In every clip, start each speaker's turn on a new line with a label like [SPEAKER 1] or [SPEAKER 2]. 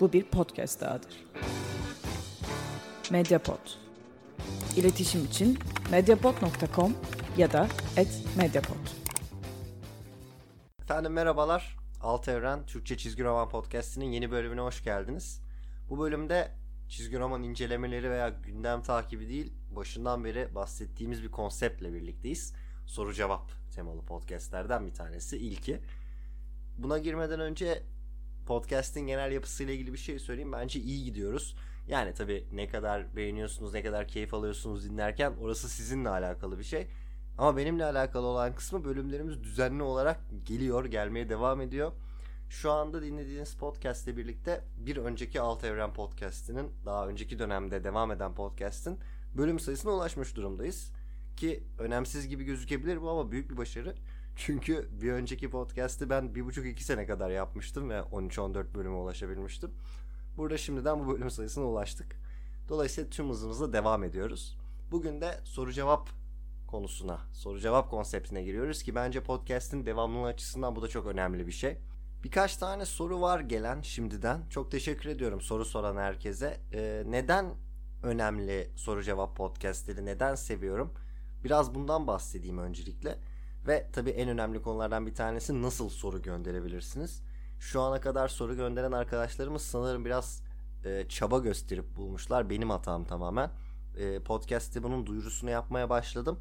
[SPEAKER 1] Bu bir podcast dahadır. Mediapod. İletişim için mediapod.com ya da @mediapod.
[SPEAKER 2] Efendim merhabalar. Alt Evren Türkçe Çizgi Roman Podcast'inin yeni bölümüne hoş geldiniz. Bu bölümde çizgi roman incelemeleri veya gündem takibi değil, başından beri bahsettiğimiz bir konseptle birlikteyiz. Soru cevap temalı podcastlerden bir tanesi ilki. Buna girmeden önce podcast'in genel yapısıyla ilgili bir şey söyleyeyim. Bence iyi gidiyoruz. Yani tabii ne kadar beğeniyorsunuz, ne kadar keyif alıyorsunuz dinlerken orası sizinle alakalı bir şey. Ama benimle alakalı olan kısmı bölümlerimiz düzenli olarak geliyor, gelmeye devam ediyor. Şu anda dinlediğiniz podcast ile birlikte bir önceki Alt Evren podcast'inin daha önceki dönemde devam eden podcast'in bölüm sayısına ulaşmış durumdayız. Ki önemsiz gibi gözükebilir bu ama büyük bir başarı. Çünkü bir önceki podcast'i ben bir buçuk iki sene kadar yapmıştım ve 13-14 bölüme ulaşabilmiştim. Burada şimdiden bu bölüm sayısına ulaştık. Dolayısıyla tüm hızımızla devam ediyoruz. Bugün de soru cevap konusuna, soru cevap konseptine giriyoruz ki bence podcast'in devamlılığı açısından bu da çok önemli bir şey. Birkaç tane soru var gelen şimdiden. Çok teşekkür ediyorum soru soran herkese. Ee, neden önemli soru cevap podcastleri, neden seviyorum? Biraz bundan bahsedeyim öncelikle. Ve tabii en önemli konulardan bir tanesi nasıl soru gönderebilirsiniz? Şu ana kadar soru gönderen arkadaşlarımız sanırım biraz e, çaba gösterip bulmuşlar. Benim hatam tamamen. E, podcast'te bunun duyurusunu yapmaya başladım.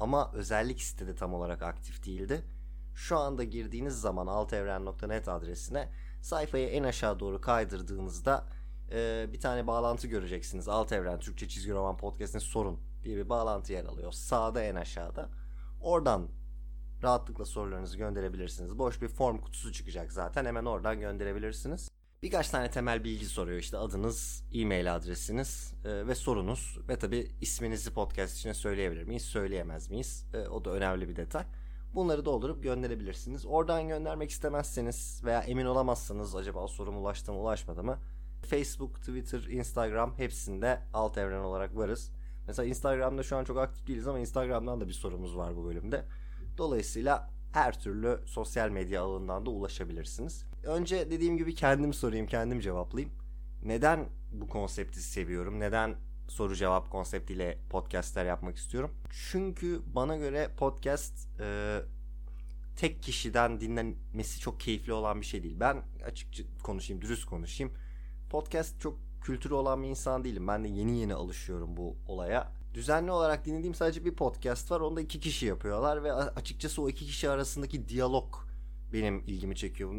[SPEAKER 2] Ama özellik sitede tam olarak aktif değildi. Şu anda girdiğiniz zaman altevren.net adresine sayfayı en aşağı doğru kaydırdığınızda e, bir tane bağlantı göreceksiniz. Alt Evren Türkçe Çizgi Roman Podcast'ine sorun diye bir bağlantı yer alıyor. Sağda en aşağıda. Oradan rahatlıkla sorularınızı gönderebilirsiniz. Boş bir form kutusu çıkacak zaten. Hemen oradan gönderebilirsiniz. Birkaç tane temel bilgi soruyor işte adınız, e-mail adresiniz e, ve sorunuz ve tabi isminizi podcast içine söyleyebilir miyiz, söyleyemez miyiz? E, o da önemli bir detay. Bunları doldurup gönderebilirsiniz. Oradan göndermek istemezseniz veya emin olamazsanız acaba sorum ulaştı mı ulaşmadı mı? Facebook, Twitter, Instagram hepsinde alt evren olarak varız. Mesela Instagram'da şu an çok aktif değiliz ama Instagram'dan da bir sorumuz var bu bölümde. Dolayısıyla her türlü sosyal medya ağından da ulaşabilirsiniz. Önce dediğim gibi kendim sorayım, kendim cevaplayayım. Neden bu konsepti seviyorum? Neden soru cevap konseptiyle podcastler yapmak istiyorum? Çünkü bana göre podcast e, tek kişiden dinlenmesi çok keyifli olan bir şey değil. Ben açıkça konuşayım, dürüst konuşayım. Podcast çok kültürü olan bir insan değilim. Ben de yeni yeni alışıyorum bu olaya düzenli olarak dinlediğim sadece bir podcast var. Onu da iki kişi yapıyorlar ve açıkçası o iki kişi arasındaki diyalog benim ilgimi çekiyor.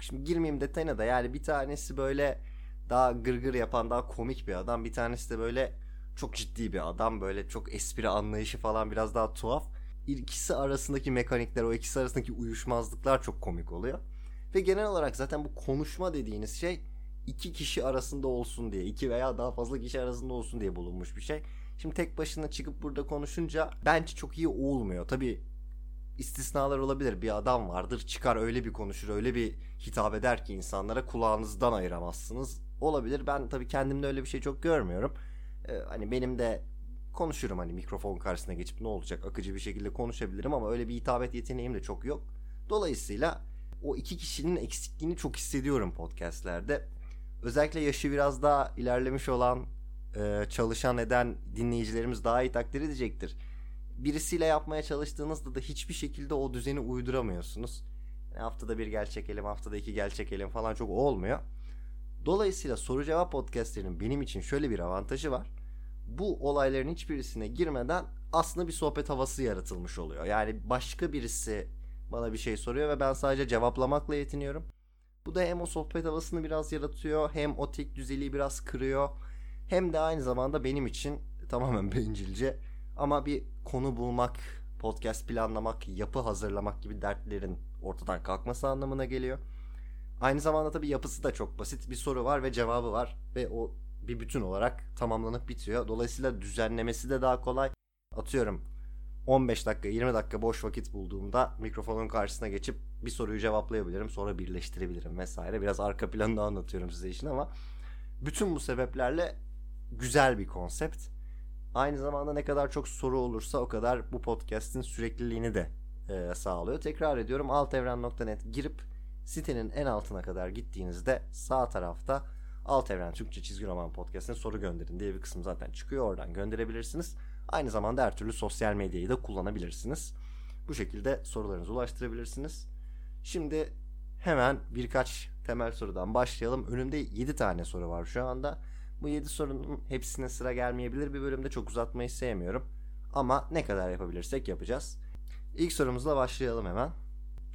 [SPEAKER 2] Şimdi girmeyeyim detayına da yani bir tanesi böyle daha gırgır yapan daha komik bir adam. Bir tanesi de böyle çok ciddi bir adam. Böyle çok espri anlayışı falan biraz daha tuhaf. İkisi arasındaki mekanikler, o ikisi arasındaki uyuşmazlıklar çok komik oluyor. Ve genel olarak zaten bu konuşma dediğiniz şey iki kişi arasında olsun diye, iki veya daha fazla kişi arasında olsun diye bulunmuş bir şey. Şimdi tek başına çıkıp burada konuşunca bence çok iyi olmuyor. Tabi istisnalar olabilir. Bir adam vardır çıkar öyle bir konuşur öyle bir hitap eder ki insanlara kulağınızdan ayıramazsınız. Olabilir. Ben tabii kendimde öyle bir şey çok görmüyorum. Ee, hani benim de konuşurum hani mikrofon karşısına geçip ne olacak akıcı bir şekilde konuşabilirim ama öyle bir hitabet yeteneğim de çok yok. Dolayısıyla o iki kişinin eksikliğini çok hissediyorum podcastlerde. Özellikle yaşı biraz daha ilerlemiş olan e, çalışan eden dinleyicilerimiz daha iyi takdir edecektir. Birisiyle yapmaya çalıştığınızda da hiçbir şekilde o düzeni uyduramıyorsunuz. Yani haftada bir gel çekelim, haftada iki gel çekelim falan çok olmuyor. Dolayısıyla soru cevap podcastlerinin benim için şöyle bir avantajı var. Bu olayların hiçbirisine girmeden aslında bir sohbet havası yaratılmış oluyor. Yani başka birisi bana bir şey soruyor ve ben sadece cevaplamakla yetiniyorum. Bu da hem o sohbet havasını biraz yaratıyor hem o tek düzeliği biraz kırıyor hem de aynı zamanda benim için tamamen bencilce ama bir konu bulmak, podcast planlamak, yapı hazırlamak gibi dertlerin ortadan kalkması anlamına geliyor. Aynı zamanda tabii yapısı da çok basit. Bir soru var ve cevabı var ve o bir bütün olarak tamamlanıp bitiyor. Dolayısıyla düzenlemesi de daha kolay. Atıyorum 15 dakika 20 dakika boş vakit bulduğumda mikrofonun karşısına geçip bir soruyu cevaplayabilirim sonra birleştirebilirim vesaire. Biraz arka planını anlatıyorum size işin ama bütün bu sebeplerle güzel bir konsept. Aynı zamanda ne kadar çok soru olursa o kadar bu podcast'in sürekliliğini de e, sağlıyor. Tekrar ediyorum altevren.net girip sitenin en altına kadar gittiğinizde sağ tarafta Alt Evren Türkçe Çizgi Roman Podcast'ine soru gönderin diye bir kısım zaten çıkıyor. Oradan gönderebilirsiniz. Aynı zamanda her türlü sosyal medyayı da kullanabilirsiniz. Bu şekilde sorularınızı ulaştırabilirsiniz. Şimdi hemen birkaç temel sorudan başlayalım. Önümde 7 tane soru var şu anda. Bu 7 sorunun hepsine sıra gelmeyebilir. Bir bölümde çok uzatmayı sevmiyorum. Ama ne kadar yapabilirsek yapacağız. İlk sorumuzla başlayalım hemen.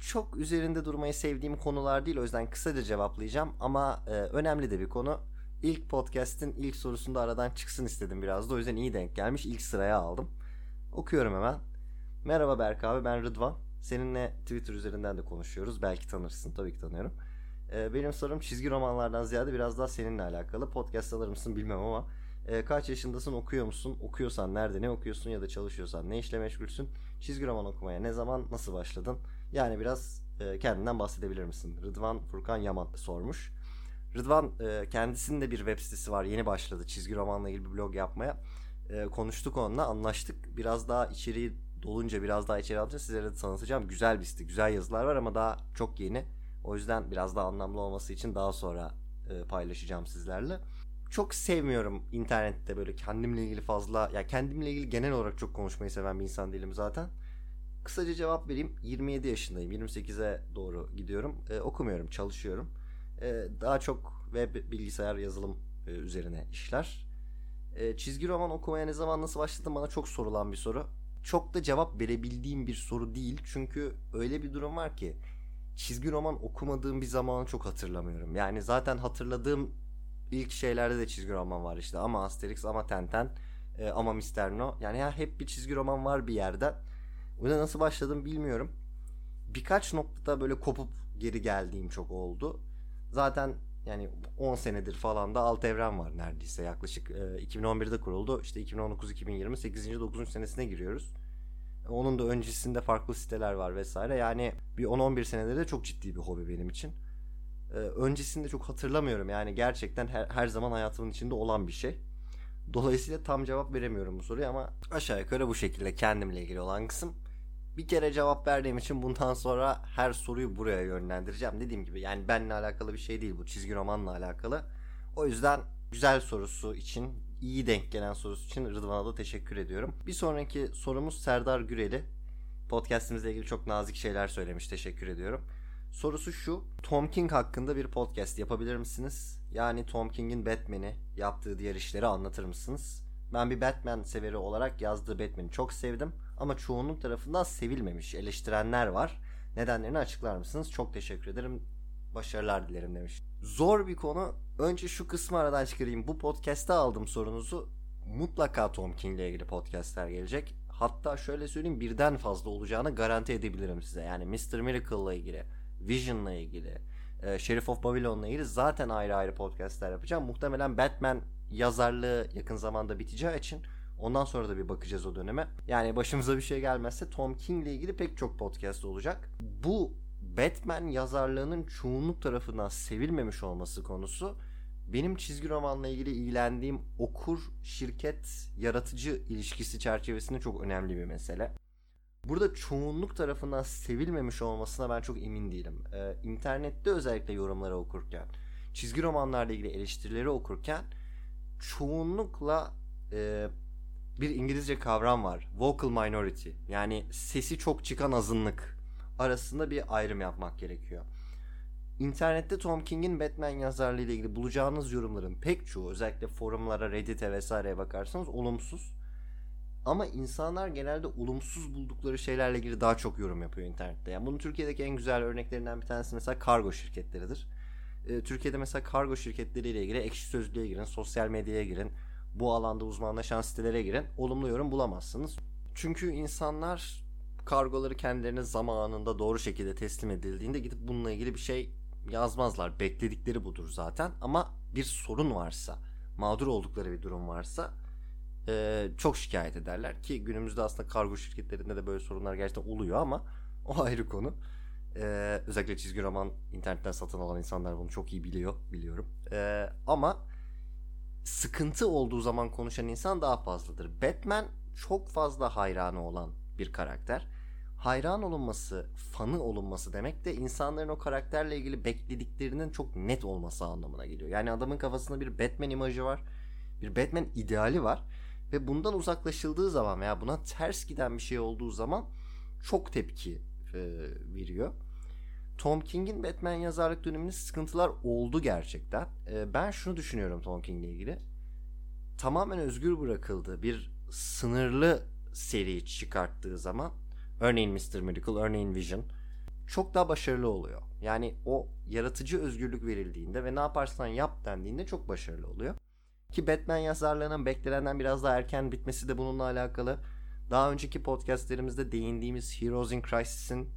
[SPEAKER 2] Çok üzerinde durmayı sevdiğim konular değil o yüzden kısaca cevaplayacağım ama e, önemli de bir konu. İlk podcast'in ilk sorusunda aradan çıksın istedim biraz da o yüzden iyi denk gelmiş. İlk sıraya aldım. Okuyorum hemen. Merhaba Berk abi ben Rıdvan. Seninle Twitter üzerinden de konuşuyoruz. Belki tanırsın. Tabii ki tanıyorum. Ee, benim sorum çizgi romanlardan ziyade biraz daha seninle alakalı. Podcast alır mısın bilmem ama e, kaç yaşındasın okuyor musun? Okuyorsan nerede ne okuyorsun ya da çalışıyorsan ne işle meşgulsün? Çizgi roman okumaya ne zaman nasıl başladın? Yani biraz e, kendinden bahsedebilir misin? Rıdvan Furkan Yaman sormuş. Rıdvan e, kendisinin de bir web sitesi var. Yeni başladı çizgi romanla ilgili bir blog yapmaya. E, konuştuk onunla anlaştık. Biraz daha içeriği dolunca biraz daha içeri alınca sizlere de tanıtacağım. Güzel bir site, güzel yazılar var ama daha çok yeni. O yüzden biraz daha anlamlı olması için daha sonra e, paylaşacağım sizlerle. Çok sevmiyorum internette böyle kendimle ilgili fazla ya kendimle ilgili genel olarak çok konuşmayı seven bir insan değilim zaten. Kısaca cevap vereyim. 27 yaşındayım. 28'e doğru gidiyorum. E, okumuyorum, çalışıyorum. E, daha çok web bilgisayar yazılım e, üzerine işler. E, çizgi roman okumaya ne zaman nasıl başladım bana çok sorulan bir soru. Çok da cevap verebildiğim bir soru değil. Çünkü öyle bir durum var ki çizgi roman okumadığım bir zamanı çok hatırlamıyorum. Yani zaten hatırladığım ilk şeylerde de çizgi roman var işte. Ama Asterix, ama Tenten, e, ama Mister No. Yani ya hep bir çizgi roman var bir yerde. Yüzden nasıl başladım bilmiyorum. Birkaç noktada böyle kopup geri geldiğim çok oldu. Zaten yani 10 senedir falan da alt evren var neredeyse yaklaşık. E, 2011'de kuruldu. İşte 2019-2020 8. 9. senesine giriyoruz. Onun da öncesinde farklı siteler var vesaire. Yani bir 10-11 senedir de çok ciddi bir hobi benim için. Ee, öncesinde çok hatırlamıyorum. Yani gerçekten her, her zaman hayatımın içinde olan bir şey. Dolayısıyla tam cevap veremiyorum bu soruya ama aşağı yukarı bu şekilde kendimle ilgili olan kısım. Bir kere cevap verdiğim için bundan sonra her soruyu buraya yönlendireceğim. Dediğim gibi yani benimle alakalı bir şey değil bu çizgi romanla alakalı. O yüzden güzel sorusu için iyi denk gelen sorusu için Rıdvan'a da teşekkür ediyorum. Bir sonraki sorumuz Serdar Güreli. Podcast'imizle ilgili çok nazik şeyler söylemiş. Teşekkür ediyorum. Sorusu şu. Tom King hakkında bir podcast yapabilir misiniz? Yani Tom King'in Batman'i yaptığı diğer işleri anlatır mısınız? Ben bir Batman severi olarak yazdığı Batman'i çok sevdim. Ama çoğunluk tarafından sevilmemiş. Eleştirenler var. Nedenlerini açıklar mısınız? Çok teşekkür ederim. Başarılar dilerim demiş. Zor bir konu. Önce şu kısmı aradan çıkarayım. Bu podcast'te aldım sorunuzu. Mutlaka Tom King ile ilgili podcastler gelecek. Hatta şöyle söyleyeyim birden fazla olacağını garanti edebilirim size. Yani Mr. Miracle ile ilgili, Vision ile ilgili, e, Sheriff of Babylon ile ilgili zaten ayrı ayrı podcastler yapacağım. Muhtemelen Batman yazarlığı yakın zamanda biteceği için ondan sonra da bir bakacağız o döneme. Yani başımıza bir şey gelmezse Tom King ile ilgili pek çok podcast olacak. Bu Batman yazarlığının çoğunluk tarafından sevilmemiş olması konusu benim çizgi romanla ilgili ilgilendiğim okur şirket yaratıcı ilişkisi çerçevesinde çok önemli bir mesele. Burada çoğunluk tarafından sevilmemiş olmasına ben çok emin değilim. Ee, internette özellikle yorumları okurken, çizgi romanlarla ilgili eleştirileri okurken çoğunlukla e, bir İngilizce kavram var. Vocal minority. Yani sesi çok çıkan azınlık arasında bir ayrım yapmak gerekiyor. İnternette Tom King'in Batman yazarlığı ile ilgili bulacağınız yorumların pek çoğu özellikle forumlara, Reddit'e vesaireye bakarsanız olumsuz. Ama insanlar genelde olumsuz buldukları şeylerle ilgili daha çok yorum yapıyor internette. Yani bunun Türkiye'deki en güzel örneklerinden bir tanesi mesela kargo şirketleridir. Ee, Türkiye'de mesela kargo şirketleriyle ilgili ekşi sözlüğe girin, sosyal medyaya girin, bu alanda uzmanlaşan sitelere girin. Olumlu yorum bulamazsınız. Çünkü insanlar kargoları kendilerine zamanında doğru şekilde teslim edildiğinde gidip bununla ilgili bir şey yazmazlar. Bekledikleri budur zaten. Ama bir sorun varsa, mağdur oldukları bir durum varsa e, çok şikayet ederler. Ki günümüzde aslında kargo şirketlerinde de böyle sorunlar gerçekten oluyor ama o ayrı konu. E, özellikle çizgi roman internetten satın alan insanlar bunu çok iyi biliyor, biliyorum. E, ama sıkıntı olduğu zaman konuşan insan daha fazladır. Batman çok fazla hayranı olan bir karakter hayran olunması, fanı olunması demek de insanların o karakterle ilgili beklediklerinin çok net olması anlamına geliyor. Yani adamın kafasında bir Batman imajı var. Bir Batman ideali var. Ve bundan uzaklaşıldığı zaman veya buna ters giden bir şey olduğu zaman çok tepki e, veriyor. Tom King'in Batman yazarlık döneminde sıkıntılar oldu gerçekten. E, ben şunu düşünüyorum Tom King'le ilgili. Tamamen özgür bırakıldı. Bir sınırlı seri çıkarttığı zaman örneğin Mr. Miracle, örneğin Vision çok daha başarılı oluyor. Yani o yaratıcı özgürlük verildiğinde ve ne yaparsan yap dendiğinde çok başarılı oluyor. Ki Batman yazarlarının beklenenden biraz daha erken bitmesi de bununla alakalı. Daha önceki podcastlerimizde değindiğimiz Heroes in Crisis'in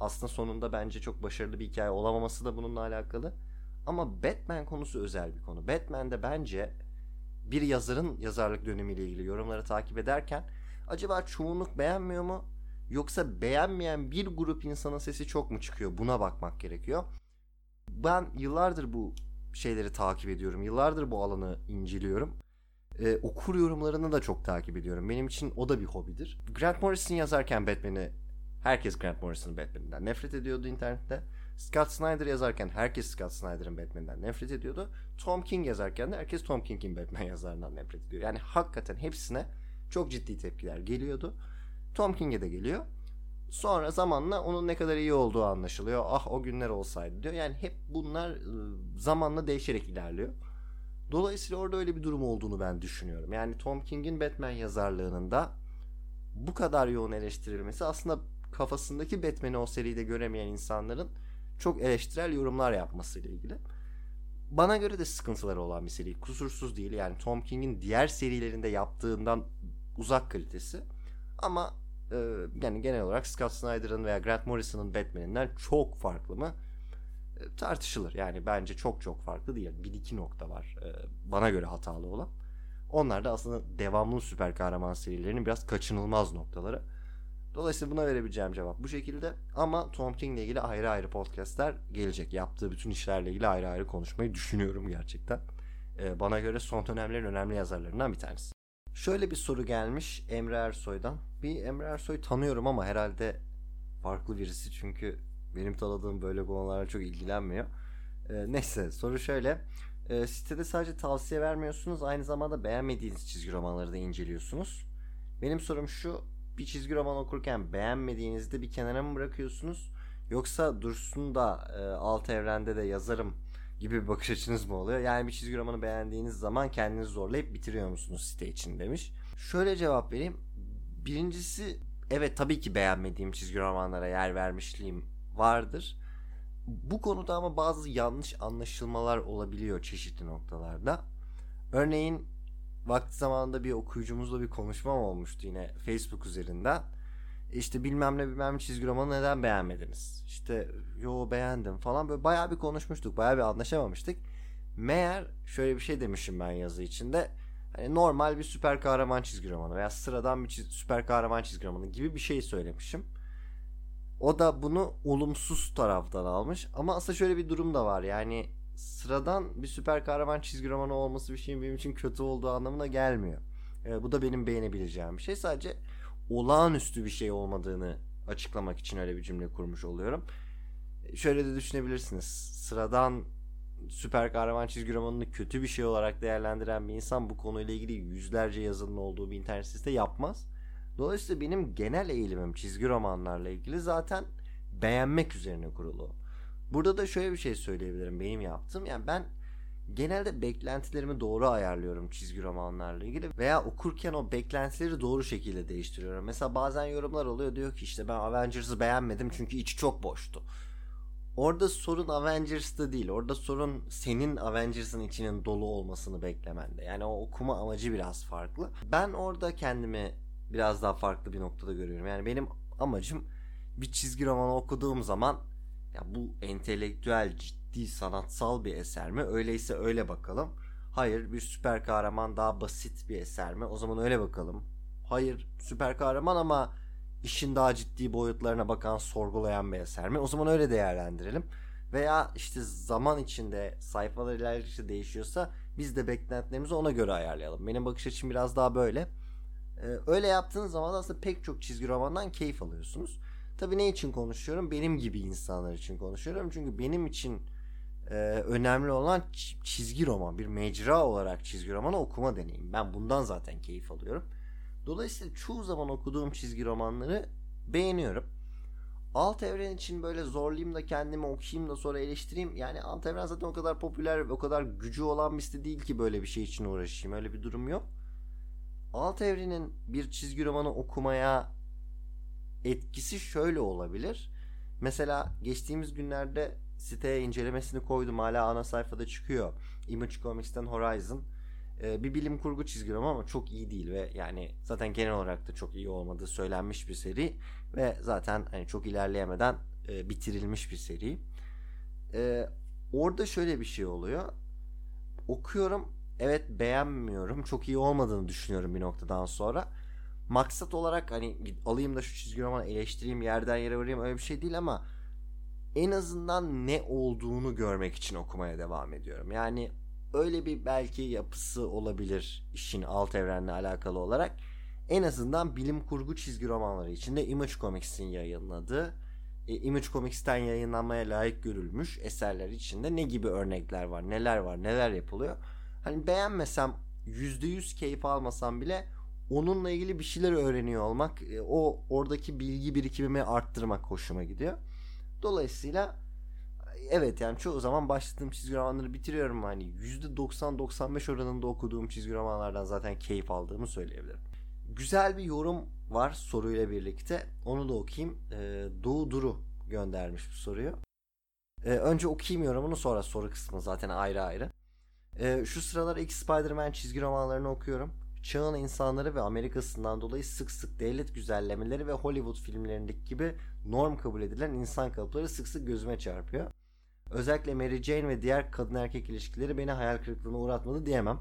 [SPEAKER 2] aslında sonunda bence çok başarılı bir hikaye olamaması da bununla alakalı. Ama Batman konusu özel bir konu. Batman'de bence bir yazarın yazarlık dönemiyle ilgili yorumları takip ederken acaba çoğunluk beğenmiyor mu? Yoksa beğenmeyen bir grup insanın sesi çok mu çıkıyor? Buna bakmak gerekiyor. Ben yıllardır bu şeyleri takip ediyorum. Yıllardır bu alanı inceliyorum. Ee, okur yorumlarını da çok takip ediyorum. Benim için o da bir hobidir. Grant Morrison yazarken Batman'i herkes Grant Morrison'ın Batman'inden nefret ediyordu internette. Scott Snyder yazarken herkes Scott Snyder'ın Batman'inden nefret ediyordu. Tom King yazarken de herkes Tom King'in Batman yazarından nefret ediyor. Yani hakikaten hepsine çok ciddi tepkiler geliyordu. Tom King'e de geliyor. Sonra zamanla onun ne kadar iyi olduğu anlaşılıyor. Ah o günler olsaydı diyor. Yani hep bunlar ıı, zamanla değişerek ilerliyor. Dolayısıyla orada öyle bir durum olduğunu ben düşünüyorum. Yani Tom King'in Batman yazarlığının da bu kadar yoğun eleştirilmesi aslında kafasındaki Batman'i o seride göremeyen insanların çok eleştirel yorumlar yapmasıyla ilgili. Bana göre de sıkıntıları olan bir seri. Kusursuz değil. Yani Tom King'in diğer serilerinde yaptığından uzak kalitesi. Ama e, yani genel olarak Scott Snyder'ın veya Grant Morrison'ın Batman'inden çok farklı mı? E, tartışılır. Yani bence çok çok farklı değil. Bir iki nokta var e, bana göre hatalı olan. Onlar da aslında devamlı süper kahraman serilerinin biraz kaçınılmaz noktaları. Dolayısıyla buna verebileceğim cevap bu şekilde. Ama Tom King ile ilgili ayrı ayrı podcastler gelecek. Yaptığı bütün işlerle ilgili ayrı ayrı konuşmayı düşünüyorum gerçekten. Ee, bana göre son dönemlerin önemli yazarlarından bir tanesi. Şöyle bir soru gelmiş Emre Ersoy'dan. Bir Emre Ersoy tanıyorum ama herhalde farklı birisi çünkü benim tanıdığım böyle konularla çok ilgilenmiyor. Ee, neyse soru şöyle. Ee, sitede sadece tavsiye vermiyorsunuz aynı zamanda beğenmediğiniz çizgi romanları da inceliyorsunuz. Benim sorum şu bir çizgi roman okurken beğenmediğinizde bir kenara mı bırakıyorsunuz? Yoksa dursun da e, alt evrende de yazarım gibi bir bakış açınız mı oluyor? Yani bir çizgi romanı beğendiğiniz zaman kendinizi zorlayıp bitiriyor musunuz site için demiş. Şöyle cevap vereyim. Birincisi evet tabii ki beğenmediğim çizgi romanlara yer vermişliğim vardır. Bu konuda ama bazı yanlış anlaşılmalar olabiliyor çeşitli noktalarda. Örneğin vakti zamanında bir okuyucumuzla bir konuşmam olmuştu yine Facebook üzerinden. İşte bilmem ne bilmem ne çizgi romanı neden beğenmediniz? İşte yo beğendim falan böyle bayağı bir konuşmuştuk. Bayağı bir anlaşamamıştık. Meğer şöyle bir şey demişim ben yazı içinde. Hani normal bir süper kahraman çizgi romanı veya sıradan bir çiz- süper kahraman çizgi romanı gibi bir şey söylemişim. O da bunu olumsuz taraftan almış. Ama aslında şöyle bir durum da var. Yani sıradan bir süper kahraman çizgi romanı olması bir şeyin benim için kötü olduğu anlamına gelmiyor. E, bu da benim beğenebileceğim bir şey. Sadece olağanüstü bir şey olmadığını açıklamak için öyle bir cümle kurmuş oluyorum. E, şöyle de düşünebilirsiniz. Sıradan süper kahraman çizgi romanını kötü bir şey olarak değerlendiren bir insan bu konuyla ilgili yüzlerce yazının olduğu bir internet sitesi yapmaz. Dolayısıyla benim genel eğilimim çizgi romanlarla ilgili zaten beğenmek üzerine kurulu. Burada da şöyle bir şey söyleyebilirim benim yaptığım. Yani ben genelde beklentilerimi doğru ayarlıyorum çizgi romanlarla ilgili veya okurken o beklentileri doğru şekilde değiştiriyorum. Mesela bazen yorumlar oluyor diyor ki işte ben Avengers'ı beğenmedim çünkü içi çok boştu. Orada sorun Avengers'ta değil. Orada sorun senin Avengers'ın içinin dolu olmasını beklemende. Yani o okuma amacı biraz farklı. Ben orada kendimi biraz daha farklı bir noktada görüyorum. Yani benim amacım bir çizgi romanı okuduğum zaman ya bu entelektüel, ciddi, sanatsal bir eser mi? Öyleyse öyle bakalım. Hayır, bir süper kahraman daha basit bir eser mi? O zaman öyle bakalım. Hayır, süper kahraman ama işin daha ciddi boyutlarına bakan, sorgulayan bir eser mi? O zaman öyle değerlendirelim. Veya işte zaman içinde sayfalar ilerledikçe değişiyorsa biz de beklentilerimizi ona göre ayarlayalım. Benim bakış açım biraz daha böyle. Ee, öyle yaptığınız zaman aslında pek çok çizgi romandan keyif alıyorsunuz. Tabii ne için konuşuyorum? Benim gibi insanlar için konuşuyorum. Çünkü benim için e, önemli olan çizgi roman, bir mecra olarak çizgi romanı okuma deneyim. Ben bundan zaten keyif alıyorum. Dolayısıyla çoğu zaman okuduğum çizgi romanları beğeniyorum. Alt evren için böyle zorlayayım da kendimi okuyayım da sonra eleştireyim. Yani alt evren zaten o kadar popüler o kadar gücü olan bir site değil ki böyle bir şey için uğraşayım. Öyle bir durum yok. Alt evrenin bir çizgi romanı okumaya etkisi şöyle olabilir. Mesela geçtiğimiz günlerde siteye incelemesini koydum. Hala ana sayfada çıkıyor. Image Comics'ten Horizon. Ee, bir bilim kurgu çizgi roman ama çok iyi değil ve yani zaten genel olarak da çok iyi olmadığı söylenmiş bir seri ve zaten hani çok ilerleyemeden e, bitirilmiş bir seri. Ee, orada şöyle bir şey oluyor. Okuyorum evet beğenmiyorum. Çok iyi olmadığını düşünüyorum bir noktadan sonra. Maksat olarak hani alayım da şu çizgi romanı eleştireyim yerden yere vurayım öyle bir şey değil ama en azından ne olduğunu görmek için okumaya devam ediyorum. Yani öyle bir belki yapısı olabilir işin alt evrenle alakalı olarak. En azından bilim kurgu çizgi romanları içinde Image Comics'in yayınladığı, e, Image Comics'ten yayınlanmaya layık görülmüş eserler içinde ne gibi örnekler var, neler var, neler yapılıyor. Hani beğenmesem, %100 keyif almasam bile onunla ilgili bir şeyler öğreniyor olmak, e, o oradaki bilgi birikimimi arttırmak hoşuma gidiyor. Dolayısıyla evet yani çoğu zaman başladığım çizgi romanları bitiriyorum. Hani %90-95 oranında okuduğum çizgi romanlardan zaten keyif aldığımı söyleyebilirim. Güzel bir yorum var soruyla birlikte. Onu da okuyayım. Ee, Doğu Duru göndermiş bu soruyu. Ee, önce okuyayım yorumunu sonra soru kısmı zaten ayrı ayrı. Ee, şu sıralar ilk Spider-Man çizgi romanlarını okuyorum. Çağın insanları ve Amerika'sından dolayı sık sık devlet güzellemeleri ve Hollywood filmlerindeki gibi norm kabul edilen insan kalıpları sık sık gözüme çarpıyor. Özellikle Mary Jane ve diğer kadın erkek ilişkileri beni hayal kırıklığına uğratmadı diyemem.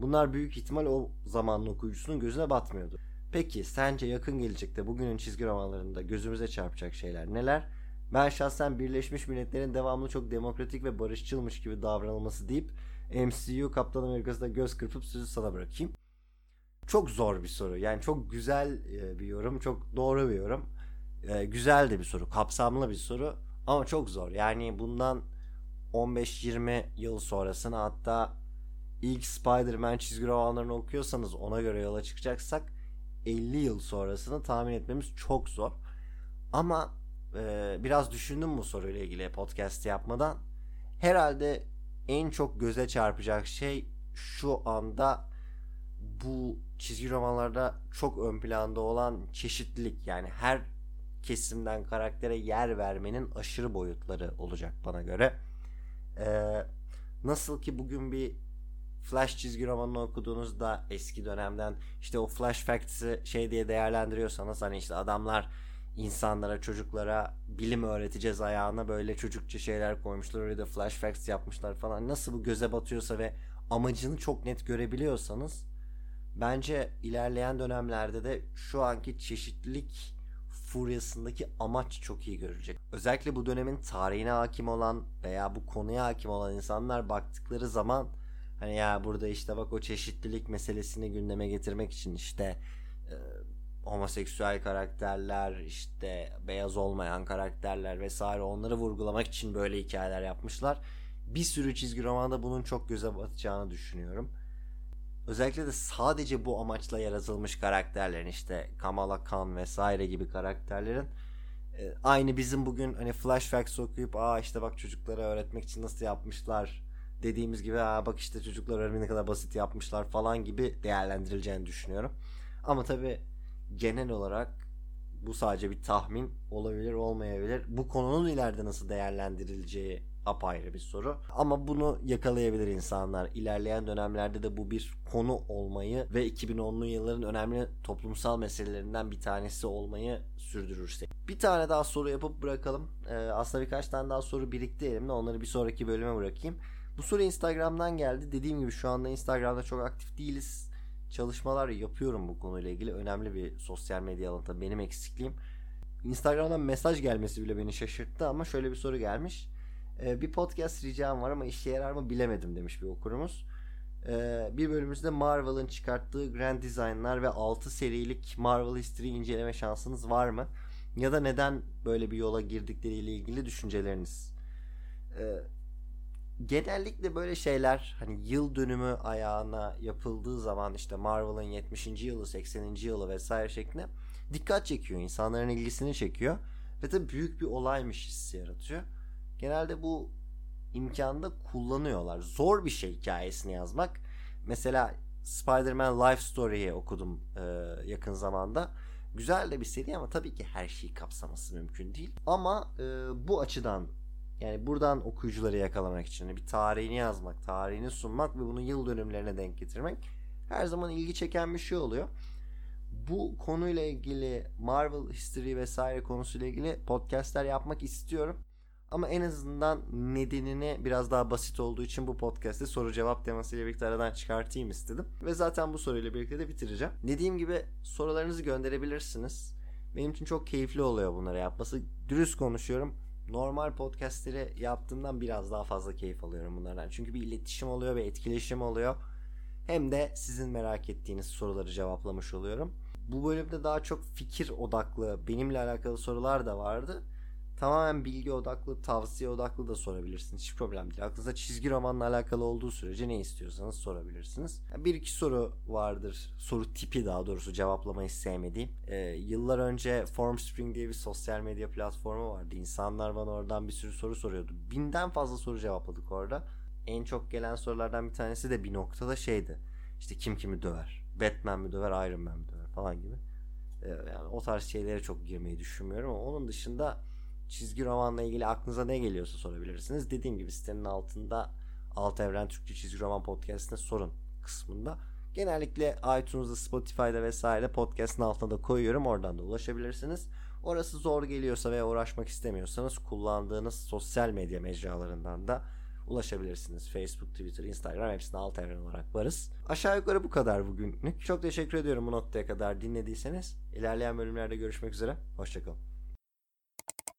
[SPEAKER 2] Bunlar büyük ihtimal o zamanın okuyucusunun gözüne batmıyordu. Peki sence yakın gelecekte bugünün çizgi romanlarında gözümüze çarpacak şeyler neler? Ben şahsen Birleşmiş Milletler'in devamlı çok demokratik ve barışçılmış gibi davranılması deyip MCU Kaptan Amerika'sında göz kırpıp sözü sana bırakayım. Çok zor bir soru. Yani çok güzel e, bir yorum, çok doğru bir yorum. E, güzel de bir soru, kapsamlı bir soru ama çok zor. Yani bundan 15-20 yıl sonrasına hatta ilk Spider-Man çizgi romanlarını okuyorsanız ona göre yola çıkacaksak 50 yıl sonrasını tahmin etmemiz çok zor. Ama e, biraz düşündüm bu soruyla ilgili podcast yapmadan. Herhalde en çok göze çarpacak şey şu anda bu çizgi romanlarda çok ön planda olan çeşitlilik yani her kesimden karaktere yer vermenin aşırı boyutları olacak bana göre. Ee, nasıl ki bugün bir Flash çizgi romanını okuduğunuzda eski dönemden işte o Flash Facts'i şey diye değerlendiriyorsanız hani işte adamlar insanlara çocuklara bilim öğreteceğiz ayağına böyle çocukça şeyler koymuşlar oraya da Flash Facts yapmışlar falan nasıl bu göze batıyorsa ve amacını çok net görebiliyorsanız bence ilerleyen dönemlerde de şu anki çeşitlilik furyasındaki amaç çok iyi görülecek. Özellikle bu dönemin tarihine hakim olan veya bu konuya hakim olan insanlar baktıkları zaman hani ya burada işte bak o çeşitlilik meselesini gündeme getirmek için işte e, homoseksüel karakterler işte beyaz olmayan karakterler vesaire onları vurgulamak için böyle hikayeler yapmışlar. Bir sürü çizgi romanda bunun çok göze batacağını düşünüyorum özellikle de sadece bu amaçla yaratılmış karakterlerin işte Kamala Khan vesaire gibi karakterlerin e, aynı bizim bugün hani flashbacks okuyup aa işte bak çocuklara öğretmek için nasıl yapmışlar dediğimiz gibi aa bak işte çocuklar öğrenmeyi ne kadar basit yapmışlar falan gibi değerlendirileceğini düşünüyorum. Ama tabi genel olarak bu sadece bir tahmin olabilir olmayabilir. Bu konunun ileride nasıl değerlendirileceği apayrı bir soru. Ama bunu yakalayabilir insanlar. İlerleyen dönemlerde de bu bir konu olmayı ve 2010'lu yılların önemli toplumsal meselelerinden bir tanesi olmayı sürdürürse. Bir tane daha soru yapıp bırakalım. Ee, aslında birkaç tane daha soru birikti elimde. Onları bir sonraki bölüme bırakayım. Bu soru Instagram'dan geldi. Dediğim gibi şu anda Instagram'da çok aktif değiliz. Çalışmalar yapıyorum bu konuyla ilgili. Önemli bir sosyal medya alanında benim eksikliğim. Instagram'dan mesaj gelmesi bile beni şaşırttı ama şöyle bir soru gelmiş. Ee, bir podcast ricam var ama işe yarar mı bilemedim demiş bir okurumuz. Ee, bir bölümümüzde Marvel'ın çıkarttığı Grand Design'lar ve 6 serilik Marvel History inceleme şansınız var mı? ya da neden böyle bir yola girdikleriyle ilgili düşünceleriniz. Ee, genellikle böyle şeyler hani yıl dönümü ayağına yapıldığı zaman işte Marvel'ın 70. yılı, 80. yılı vesaire şeklinde dikkat çekiyor. insanların ilgisini çekiyor. Ve tabii büyük bir olaymış hissi yaratıyor. Genelde bu imkanı da kullanıyorlar. Zor bir şey hikayesini yazmak. Mesela Spider-Man Life Story'yi okudum e, yakın zamanda. Güzel de bir seri ama tabii ki her şeyi kapsaması mümkün değil. Ama e, bu açıdan yani buradan okuyucuları yakalamak için bir tarihini yazmak, tarihini sunmak ve bunu yıl dönümlerine denk getirmek her zaman ilgi çeken bir şey oluyor. Bu konuyla ilgili Marvel History vesaire konusuyla ilgili podcastler yapmak istiyorum. Ama en azından nedenini biraz daha basit olduğu için bu podcast'te soru cevap temasıyla birlikte aradan çıkartayım istedim. Ve zaten bu soruyla birlikte de bitireceğim. Dediğim gibi sorularınızı gönderebilirsiniz. Benim için çok keyifli oluyor bunları yapması. Dürüst konuşuyorum. Normal podcastleri yaptığımdan biraz daha fazla keyif alıyorum bunlardan. Çünkü bir iletişim oluyor ve etkileşim oluyor. Hem de sizin merak ettiğiniz soruları cevaplamış oluyorum. Bu bölümde daha çok fikir odaklı, benimle alakalı sorular da vardı tamamen bilgi odaklı, tavsiye odaklı da sorabilirsiniz. Hiç problem değil. Aklınızda çizgi romanla alakalı olduğu sürece ne istiyorsanız sorabilirsiniz. Bir iki soru vardır. Soru tipi daha doğrusu cevaplamayı sevmediğim. Ee, yıllar önce Formspring diye bir sosyal medya platformu vardı. İnsanlar bana oradan bir sürü soru soruyordu. Binden fazla soru cevapladık orada. En çok gelen sorulardan bir tanesi de bir noktada şeydi. İşte kim kimi döver? Batman mi döver, Iron Man mi döver falan gibi. Ee, yani o tarz şeylere çok girmeyi düşünmüyorum ama onun dışında çizgi romanla ilgili aklınıza ne geliyorsa sorabilirsiniz. Dediğim gibi sitenin altında Alt Evren Türkçe Çizgi Roman Podcast'ine sorun kısmında. Genellikle iTunes'da, Spotify'da vesaire podcast'ın altına da koyuyorum. Oradan da ulaşabilirsiniz. Orası zor geliyorsa veya uğraşmak istemiyorsanız kullandığınız sosyal medya mecralarından da ulaşabilirsiniz. Facebook, Twitter, Instagram hepsinde alt evren olarak varız. Aşağı yukarı bu kadar bugünlük. Çok teşekkür ediyorum bu noktaya kadar dinlediyseniz. İlerleyen bölümlerde görüşmek üzere. Hoşçakalın.